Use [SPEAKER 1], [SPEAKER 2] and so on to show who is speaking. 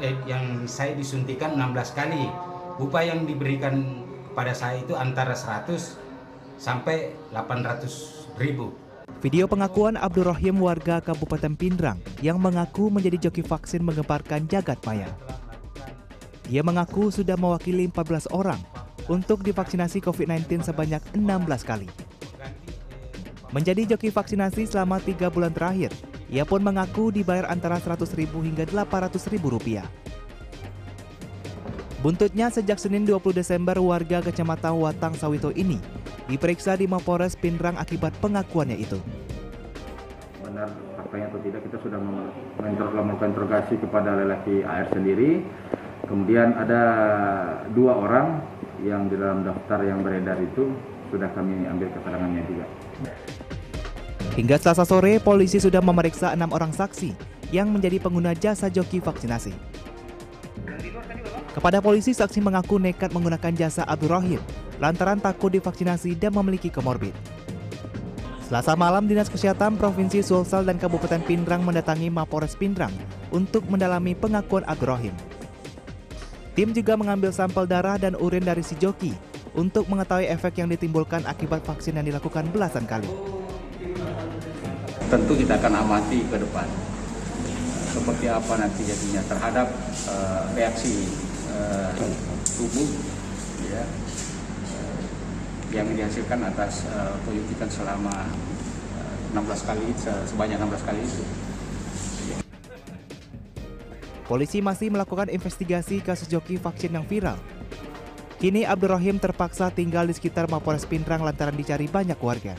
[SPEAKER 1] eh, yang saya disuntikan 16 kali. Upah yang diberikan kepada saya itu antara 100 sampai 800 ribu.
[SPEAKER 2] Video pengakuan Abdurrahim warga Kabupaten Pindrang yang mengaku menjadi joki vaksin menggemparkan jagat maya. Ia mengaku sudah mewakili 14 orang untuk divaksinasi COVID-19 sebanyak 16 kali. Menjadi joki vaksinasi selama tiga bulan terakhir, ia pun mengaku dibayar antara 100 ribu hingga 800 ribu rupiah. Buntutnya sejak Senin 20 Desember warga Kecamatan Watang Sawito ini diperiksa di Mapores Pindrang akibat pengakuannya itu.
[SPEAKER 3] Benar faktanya atau tidak kita sudah melakukan interogasi kepada lelaki AR sendiri. Kemudian ada dua orang yang di dalam daftar yang beredar itu sudah kami ambil keterangannya juga.
[SPEAKER 2] Hingga selasa sore, polisi sudah memeriksa enam orang saksi yang menjadi pengguna jasa joki vaksinasi. Kepada polisi, saksi mengaku nekat menggunakan jasa Abdul Rahim lantaran takut divaksinasi dan memiliki komorbid. Selasa malam, Dinas Kesehatan Provinsi Sulsel dan Kabupaten Pindrang mendatangi Mapores Pindrang untuk mendalami pengakuan Abdul Rahim. Tim juga mengambil sampel darah dan urin dari si joki untuk mengetahui efek yang ditimbulkan akibat vaksin yang dilakukan belasan kali
[SPEAKER 4] tentu kita akan amati ke depan seperti apa nanti jadinya terhadap uh, reaksi uh, tubuh ya uh, yang dihasilkan atas uh, penyuntikan selama uh, 16 kali sebanyak 16 kali itu.
[SPEAKER 2] Polisi masih melakukan investigasi kasus joki vaksin yang viral. Kini Abdurrahim terpaksa tinggal di sekitar Mapores Pindrang lantaran dicari banyak warga.